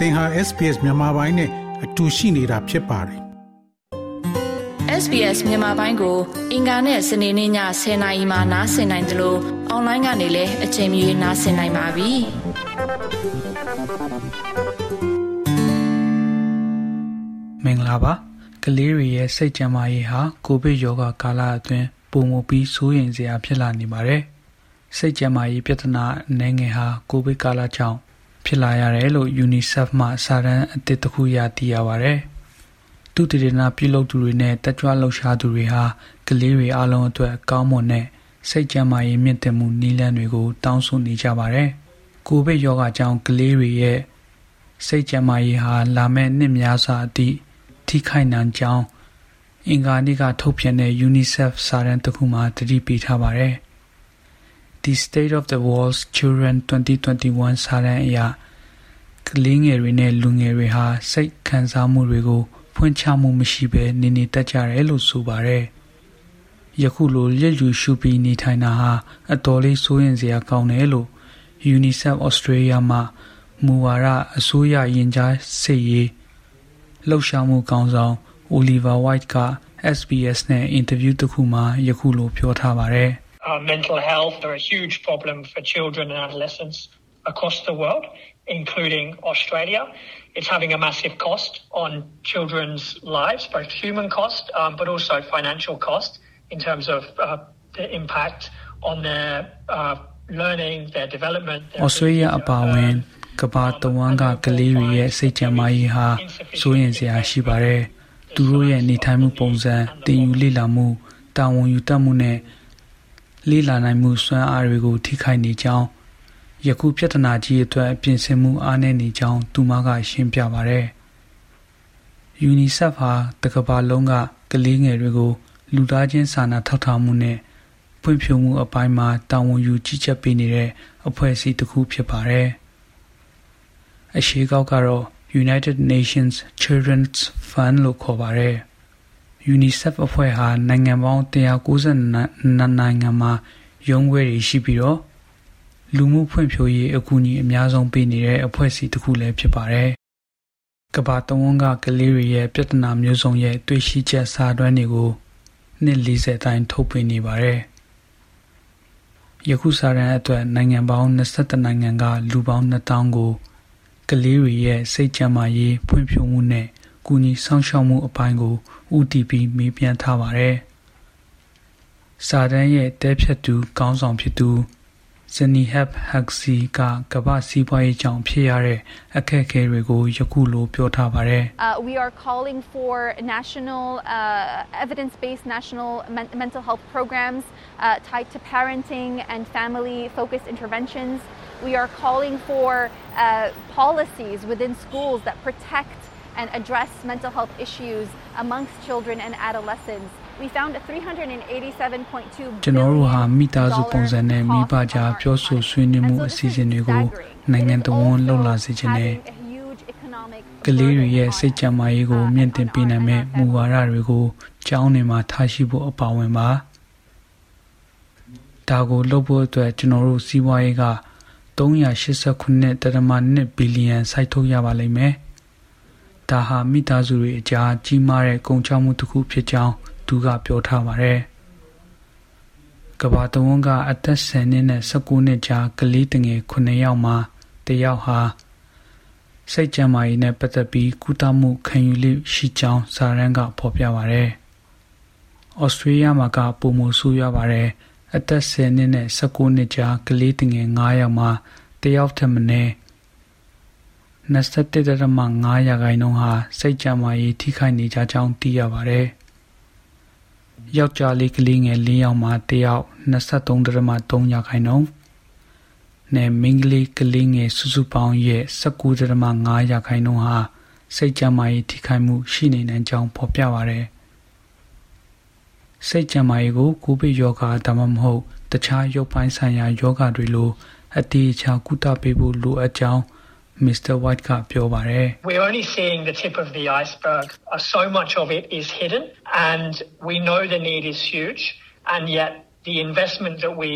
သင်ဟာ SPS မြန်မာပိုင်းနဲ့အတူရှိနေတာဖြစ်ပါတယ် SBS မြန်မာပိုင်းကို အင်ကာနဲ့စနေနေ့ည10:00နာရီမှနားဆင်နိုင်တယ်လို့အွန်လိုင်းကနေလည်းအချိန်မီနားဆင်နိုင်ပါပြီမင်္ဂလာပါကလေးတွေရဲ့စိတ်ကြံမာရေးဟာကိုဗစ်ရောဂါကာလအတွင်းပုံမပြီးစိုးရိမ်စရာဖြစ်လာနေပါတယ်စိတ်ကြံမာရေးပြဿနာအနေငယ်ဟာကိုဗစ်ကာလကြောင့် ဖြစ်လာရတယ်လို့ UNICEF မှစာတမ်းအသစ်တစ်ခုရသိရပါတယ်။သူတည်နာပြုလုပ်သူတွေနဲ့တက်ကြွလှုပ်ရှားသူတွေဟာကလေးတွေအလုံးအတွက်ကောင်းမွန်တဲ့စိတ်ကြံမာရေးမြင့်တင်မှုနည်းလမ်းတွေကိုတောင်းဆိုနေကြပါတယ်။ကိုဗစ်ရောဂါကြောင့်ကလေးတွေရဲ့စိတ်ကြံမာရေးဟာလာမယ့်နှစ်များစွာအသည့်ထိခိုက်နိုင်ကြောင်းအင်္ဂါနေ့ကထုတ်ပြန်တဲ့ UNICEF စာတမ်းတစ်ခုမှာတတိပေးထားပါတယ်။ The State of the World's Children 2021စာရန်အရကလေးငယ်တွေနဲ့လူငယ်တွေဟာစိတ်ခံစားမှုတွေကိုဖွင့်ချမှုမရှိဘဲနေနေတတ်ကြတယ်လို့ဆိုပါတယ်။ယခုလိုလျက်လူရှုပြီးနေထိုင်တာဟာအတော်လေးစိုးရင်စရာကောင်းတယ်လို့ UNICEF Australia မှမူဝါဒအစိုးရရင်ကြားစိတ်ရေးလှုပ်ရှားမှုကောင်းဆောင် Oliver White က SBS နဲ့အင်တာဗျူးတစ်ခုမှာယခုလိုပြောထားပါတယ်။ uh, mental health are a huge problem for children and adolescents across the world, including Australia. It's having a massive cost on children's lives, both human cost, um, but also financial cost in terms of uh, the impact on their uh, learning, their development. Their Australia အပါအဝင်ကဘာတဝမ်းကကလေးတွေရဲ့စိတ်ကြံမာရေးဟာစိုးရင်စရာရှိပါတယ်။သူတို့ရဲ့နေထိုင်မှုပုံစံတင်ယူလေ့လာမှုတာဝန်ယူတတ်မှုနဲ့ လေးလာနိုင်မှုစွမ်းအားတွေကို ထိခိုက်နေကြောင်းယခုပြဿနာကြီးအတွက်ပြင်ဆင်မှုအားနည်းနေကြောင်းသူမက ရှင်းပြပါရယ်။ UNICEF ဟာတကဘာလုံးကကလေးငယ်တွေကို လူသားချင်းစာနာထောက်ထားမှုနဲ့ဖွံ့ဖြိုးမှုအပိုင်းမှာတာဝန်ယူကြီးကြပ်ပေးနေတဲ့အဖွဲ့အစည်းတစ်ခုဖြစ်ပါတယ်။အရှိကောက်ကတော့ United Nations Children's Fund လို့ခေါ်ပါတယ်။ UNICEF အဖွဲ့ဟာနိုင်ငံပေါင်း192နိုင်ငံမှာရုံးခွဲတွေရှိပြီးတော့လူမှုဖွံ့ဖြိုးရေးအကူအညီအများဆုံးပေးနေတဲ့အဖွဲ့အစည်းတစ်ခုလည်းဖြစ်ပါတယ်။ကမ္ဘာတဝန်းကကလေးတွေရဲ့ပြဿနာမျိုးစုံရဲ့တွေ့ရှိချက်စာတမ်းတွေကိုနှစ်40တိုင်းထုတ်ပြန်နေပါတယ်။ယခုစာတမ်းအတွက်နိုင်ငံပေါင်း22နိုင်ငံကလူပေါင်း2000ကိုကလေးတွေရဲ့စိတ်ကြံမာရေးဖွံ့ဖြိုးမှုနဲ့ ကူညီဆောင်ရှောက်မှုအပိုင်းကိုဦးတည်ပြီးမေးပြန်ထားပါတယ်။စာတန်းရဲ့တဲဖြတ်သူကောင်းဆောင်ဖြစ်သူဇနီဟပ်ဟက်စီကကမ္ဘာစီးပွားရေးကြောင့်ဖြစ်ရတဲ့အခက်အခဲတွေကိုယခုလိုပြောထားပါတယ်။ We are calling for national uh, evidence-based national men- mental health programs uh, tied to parenting and family-focused interventions. We are calling for uh, policies within schools that protect and address mental health issues amongst children and adolescents. We found 387.2ကျွန်တော်တို့ဟာမိသားစုပုံစံနဲ့မိဘကြားပြောဆိုဆွေးနွေးမှုအစီအစဉ်တွေကိုနိုင်ငံတော်ဝန်လှုပ်လာစေခြင်းနဲ့ကလေးတွေရဲ့စိတ်ကြံမာရေးကိုမြင့်တင်ပေးနိုင်မဲ့မူဝါဒတွေကိုကျောင်းတွေမှာထားရှိဖို့အပါအဝင်ပါဒါကိုလုပ်ဖို့အတွက်ကျွန်တော်တို့စီးပွားရေးက389.2ဘီလီယံစိုက်ထုတ်ရပါလိမ့်မယ်။ ဒါဟာမိသားစုတွေအကြားကြီးမားတဲ့ကုန်ချမှုတစ်ခုဖြစ်ကြောင်းသူကပြောထားပါတယ်။ကဘာတဝန်းကအသက်10နှစ်နဲ့19နှစ်ကြားကလေးတငယ်9ယောက်မှာတယောက်ဟာစိတ်ကြမ်းမာရေးနဲ့ပတ်သက်ပြီးကုသမှုခံယူလိရှိကြောင်းစာရန်ကဖော်ပြပါတယ်။ဩစတြေးလျမှာကပုံမဆူရပါတယ်။အသက်10နှစ်နဲ့19နှစ်ကြားကလေးတငယ်9ယောက်မှာတယောက်ထက်မနည်း 21.5ရာခိုင်နှုန်းဟာစိတ်ကြံမာရေးထိခိုက်နေကြကြောင်းသိရပါတယ်။ယောက်ျားလေးကလေးငယ်၄ယောက်မှာတယောက်23.3ရာခိုင်နှုန်းနဲ့မိန်းကလေးကလေးငယ်စုစုပေါင်းရဲ့19.5ရာခိုင်နှုန်းဟာစိတ်ကြံမာရေးထိခိုက်မှုရှိနေနိုင်ကြောင်းဖော်ပြပါတယ်။စိတ်ကြံမာရေးကိုကိုဗစ်ရောဂါဒါမှမဟုတ် တခြားရုပ်ပိုင်းဆိုင်ရာယောဂတွေလိုအတိအကျကုသပေးဖို့လိုအပ်ကြောင်း Mr. White ကပြောပါတယ် We're only seeing the tip of the iceberg. Uh, so much of it is hidden and we know the need is huge and yet the investment that we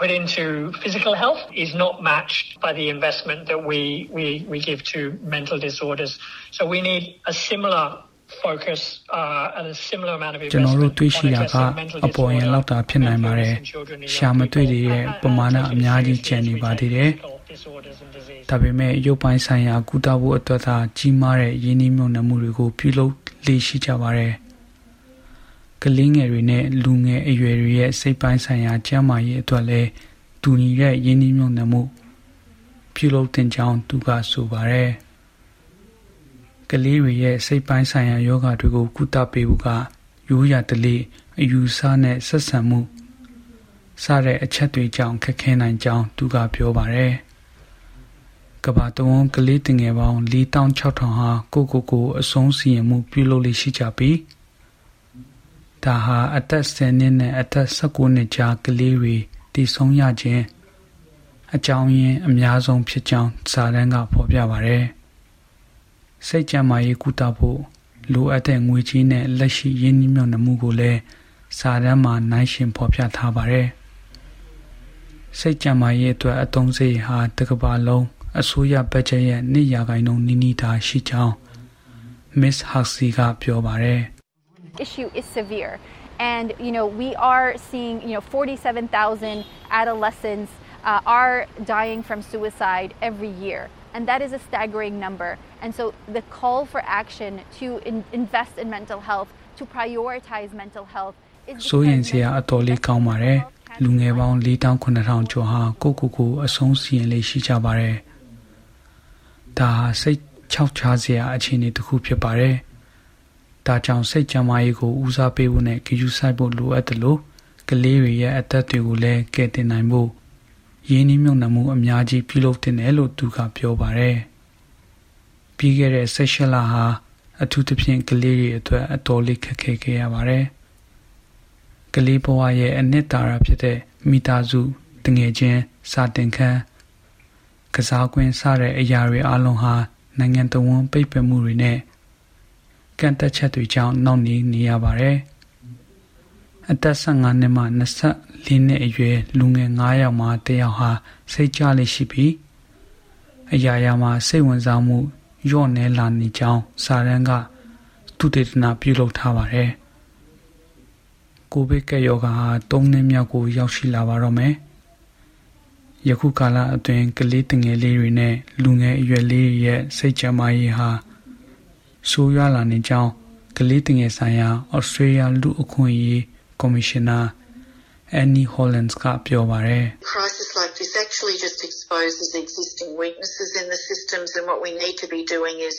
put into physical health is not matched by the investment that we, we, we give to mental disorders. So we need a similar focus uh, and a similar amount of ကျွန်တော်တို့ investment တွေ့ရှိ on တာက addressing mental အပေါ်ရင် disorder, လောက်တာဖြစ်နိုင်ပါတယ် mental illness in children and ရှာ young မတွေ့ people. သေးတဲ့ And- and ပမာဏ taking အများကြီး seriously ကျန်နေ as we ပါသေး take တယ် mental disorders and disease. ဒါပေမဲ့ရုပ်ပိုင်းဆိုင်ရာကုသဖို့အတွက်သာကြီးမားတဲ့ရင်းနှီးမြှုပ်နှံမှုတွေကိုပြုလုပ်လေ့ရှိကြပါတယ်ကလေးငယ်တွေနဲ့လူငယ်အရွယ်တွေရဲ့စိတ်ပိုင်းဆိုင်ရာကျန်းမာရေးအတွက်လည်းတူညီတဲ့ရင်းနှီးမြှုပ်နှံမှုပြုလုပ်တင်ကြောင်းသူကဆိုပါတယ်ကလေးတွေရဲ့စိတ်ပိုင်းဆိုင်ရာယောဂတွေကိုကုသပေးဖို့ကရိုးရာတလေအယူဆနဲ့ဆက်ဆံမှုစတဲ့အချက်တွေကြောင့်ခက်ခဲနိုင်ကြောင်းသူကပြောပါတယ် ကဘာတဝန်းကလေးတင်ငယ်ပေါင်း4600ဟာကိုကိုကိုအဆုံးစီရင်မှုပြုလုပ်လေးရှိကြပြီးဒါဟာအသက်10နှစ်နဲ့အသက်19နှစ်ကြားကလေးတွေတည်ဆုံးရခြင်းအကြောင်းရင်းအများဆုံးဖြစ်ကြောင်းစာတမ်းကဖော်ပြပါတယ်စိတ်ကြမ်းမာရေးကုသဖို့လိုအပ်တဲ့ငွေကြေးနဲ့လက်ရှိရင်းနှီးမြှုပ်နှံမှုကိုလည်းစာတမ်းမှာနိုင်ရှင်ဖော်ပြထားပါတယ်စိတ်ကြမ်းမာရေးအတွက်အသုံးစရိတ်ဟာတစ်ကမ္ဘာလုံး အစိုးရဘတ်ဂျက်ရဲ့2ရာခိုင်နှုန်းနီးနီးသာရှိကြောင်း Miss Huxley ကပြောပါတယ် issue is severe. And you know we are seeing you know 47,000 adolescents uh, are dying from suicide every year, and that is a staggering number. And so the call for action to in- invest in mental health, to prioritize mental health, is စိုးရင် because စရာအတော်လေးကောင်းပါတယ်လူငယ်ပေါင်း4900ကျော်ဟာကိုကိုကိုအဆုံးစီရင်လေးရှိကြပါတယ် ဒါဟာစိတ်ချောက်ချားစရာအခြေအနေတစ်ခုဖြစ်ပါတယ်ဒါကြောင့်စိတ်ကြမ်းမာရေးကိုဦးစားပေးဖို့နဲ့ဂရုစိုက်ဖို့လိုအပ်တယ်လို့ကလေးတွေရဲ့အသက်တွေကိုလည်းကယ်တင်နိုင်ဖို့ရင်းနှီးမြှုပ်နှံမှုအများကြီးပြုလုပ်တင်တယ်လို့သူကပြောပါတယ်ပြီးခဲ့တဲ့ဆက်ရှလဟာအထူးသဖြင့်ကလေးတွေအတွက်အတော်လေးခက်ခဲခဲ့ရပါတယ်ကလေးဘဝရဲ့အနှစ်သာရဖြစ်တဲ့မိသားစုတငယ်ချင်းစာတင်ခန်း ကစားကွင်းစတဲ့အရာတွေအလုံးဟာနိုင်ငံတော်ဝန်ပိတ်ပင်မှုတွေနဲ့ကန့်သက်ချက်တွေကြောင့်နှောင့်နှေးနေရပါတယ်အသက်15နှစ်မှ24နှစ်အရွယ်လူငယ်9ယောက်မှတစ်ယောက်ဟာစိတ်ကြလေးရှိပြီးအရာရာမှာစိတ်ဝင်စားမှုညော့နေလာနေကြောင်းစာရန်ကသူတေသနာပြုလုပ်ထားပါတယ်ကိုဗစ်ကပ်ရောဂါဟာ၃နှစ်မြောက်ကိုရောက်ရှိလာပါတော့မယ် ယခုကာလအတွင်းကလေးတငယ်လေးတွေနဲ့လူငယ်အရွယ်လေးတွေရဲ့စိတ်ကြမ်းမာရေးဟာဆိုးရွားလာနေကြောင်းကလေးတငယ်ဆိုင်ရာဩစတြေးလျလူအခွင့်အရေးကော်မရှင်နာ Annie Hollands ကပြောပါတယ် crisis like this actually just exposes existing weaknesses in the systems and what we need to be doing is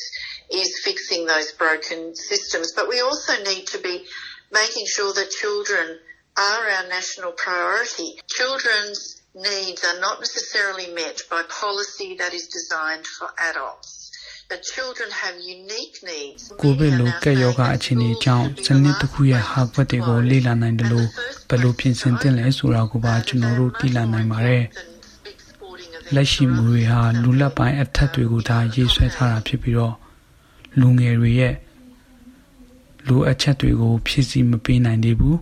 is fixing those broken systems but we also need to be making sure that children are our national priority children's needs are not necessarily met by policy that is designed for adults but children have unique needs ကိုဗစ်လိုကက်ယောဂအခြေအနေကြောင့်စနစ်တစ်ခုရဲ့ဟာကွက်တွေကိုလေ့လာနိုင်တယ်လို့ဘယ်လိုပြင်ဆင်သင့်လဲဆိုတာကိုပါကျွန်တော်တို့သိလာနိုင်ပါတယ်လက်ရှိမူတွေဟာလူလက်ပိုင်းအထက်တွေကိုဒါရေးဆွဲထားတာဖြစ်ပြီးတော့လူငယ်တွေရဲ့လူအချက်တွေကိုဖြည့်ဆည်းမပေးနိုင်သေးဘူး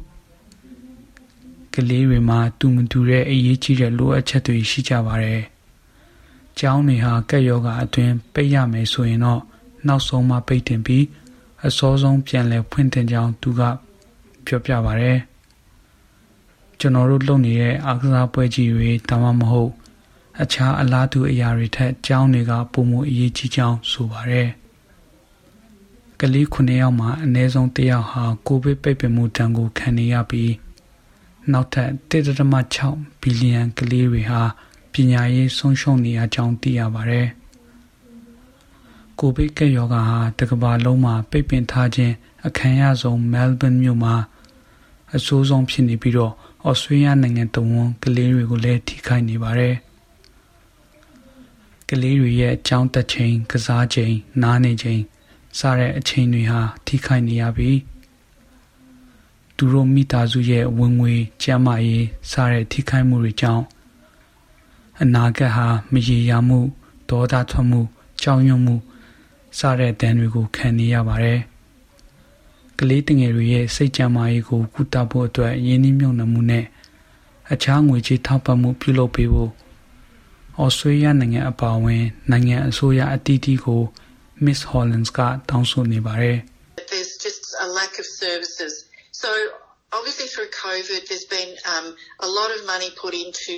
ကလေးတွေမှာတူမတူတဲ့အရေးကြီးတဲ့လိုအပ်ချက်တွေရှိကြပါတယ်။ကျောင်းတွေဟာကက်ယောဂအတွင်းပိတ်ရမယ်ဆိုရင်တော့နောက်ဆုံးမှပိတ်တင်ပြီးအစောဆုံးပြန်လည်ဖွင့်တင်ကြောင်းသူကပြောပြပါဗျ။ကျွန်တော်တို့လုပ်နေတဲ့အားကစားပွဲကြီးတွေဒါမှမဟုတ်အခြားအလားတူအရာတွေထက်ကျောင်းတွေကပုံမအရေးကြီးကြောင်းဆိုပါဗျ။ကလေး9ယောက်မှာအနည်းဆုံး1ယောက်ဟာကိုဗစ်ပိတ်ပင်မှုတံကိုခံနေရပြီး နောက်ထပ်1.6ဘီလီယံကလေးတွေဟာပညာရေးဆုံးရှုံးနေရကြောင်းသိရပါတယ်။ကိုဗစ်ကပ်ရောဂါဟာတကမ္ဘာလုံးမှာပိတ်ပင်ထားခြင်းအခမ်းအရဆုံးမဲလ်ဘန်မြို့မှာအဆိုးဆုံးဖြစ်နေပြီးတော့ဩစတြေးလျနိုင်ငံတဝန်းကလေးတွေကိုလည်းထိခိုက်နေပါတယ်။ကလေးတွေရဲ့အကြောင်းတက်ချိန်ကစားချိန်နားနေချိန်စတဲ့အချိန်တွေဟာထိခိုက်နေရပြီး သူတို့မိသားစုရဲ့ဝင်ငွေကျန်းမာရေးစတဲ့ထိခိုက်မှုတွေကြောင့်အနာဂတ်ဟာမရေရာမှုဒေါသထွက်မှုကြောက်ရွံ့မှုစတဲ့ဒဏ်တွေကိုခံနေရပါတယ်။ကလေးတငယ်တွေရဲ့စိတ်ကြမ်းမာရေးကိုကုသဖို့အတွက်ရင်းနှီးမြှုပ်နှံမှုနဲ့အခြားငွေကြေးထောက်ပံ့မှုပြုလုပ်ပေးဖို့ဩစတြေးလျနိုင်ငံအပါအဝင်နိုင်ငံအစိုးရအသီးသီးကို Miss Hollands ကတောင်းဆိုနေပါတယ် There's just a lack of services. So obviously through COVID, there's been um, a lot of money put into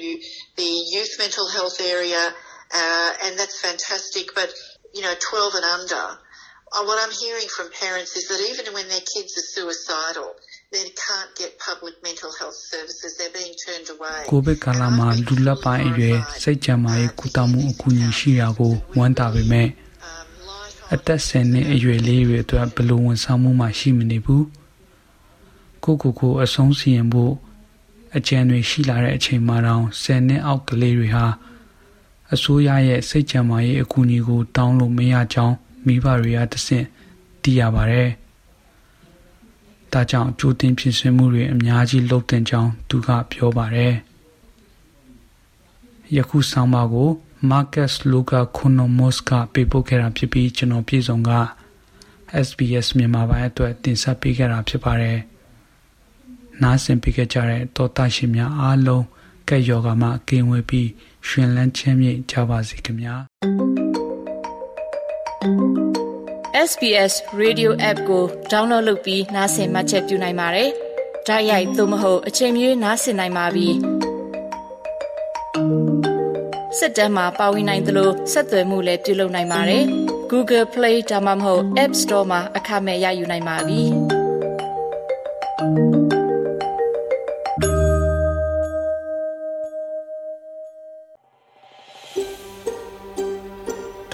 the youth mental health area, uh, and that's fantastic. But you know, 12 and under, uh, what I'm hearing from parents is that even when their kids are suicidal, they can't get public mental health services. They're being turned away. ကိုဗစ်ကာလမှာလူလက်ပိုင်းအရွယ်စိတ်ကြံမာရေးကုသမှုအကူအညီရှိတာကိုဝမ်းသာပေမဲ့ Um, light အသက်10နှစ်အရွယ်လေးတွေအတွက်ဘယ်လိုဝန်ဆောင်မှုမှရှိမနေဘူး ကိုကိုကိုအဆုံးစီရင်ဖို့အကြံတွေရှိလာတဲ့အချိန်မှာတောင်10နှစ်အောက်ကလေးတွေဟာအစိုးရရဲ့စိတ်ကြံမာရေးအကူအညီကို တောင်းလို့မရကြောင်းမိဘတွေကတဆင့်သိရပါတယ်။ဒါကြောင့်ကြိုတင်ပြင်ဆင်မှုတွေအများကြီးလုပ်တင်ကြောင်းသူကပြောပါတယ်။ယခုဆောင်ပါကို Marcus Luca Konomos ကပေးပို့ခဲ့တာဖြစ်ပြီးကျွန်တော်ပြည်စုံက SBS မြန်မာပိုင်းအတွက်တင်ဆက်ပေးခဲ့တာဖြစ်ပါတယ်။ နားဆင်ပေးခဲ့ကြတဲ့တောတာရှင်များအားလုံးကဲ့ယောဂါမှကင်းဝေးပြီးရှင်လန်းချမ်းမြေ့ကြပါစေခင်ဗျာ။ SBS Radio App ကို download လုပ်ပြီးနားဆင်မှတ်ချက်ပြုနိုင်ပါတယ်။ဒါ့ရိုက်သို့မဟုတ်အချိန်မြေးနားဆင်နိုင်ပါပြီ။စစ်တမ်းမှာပါဝင်နိုင်သလိုဆက်သွယ်မှုလည်းပြုလုပ်နိုင်ပါတယ်။ Google Play ဒါမှမဟုတ် App Store မှာအခမဲ့ရယူနိုင်ပါပြီ။။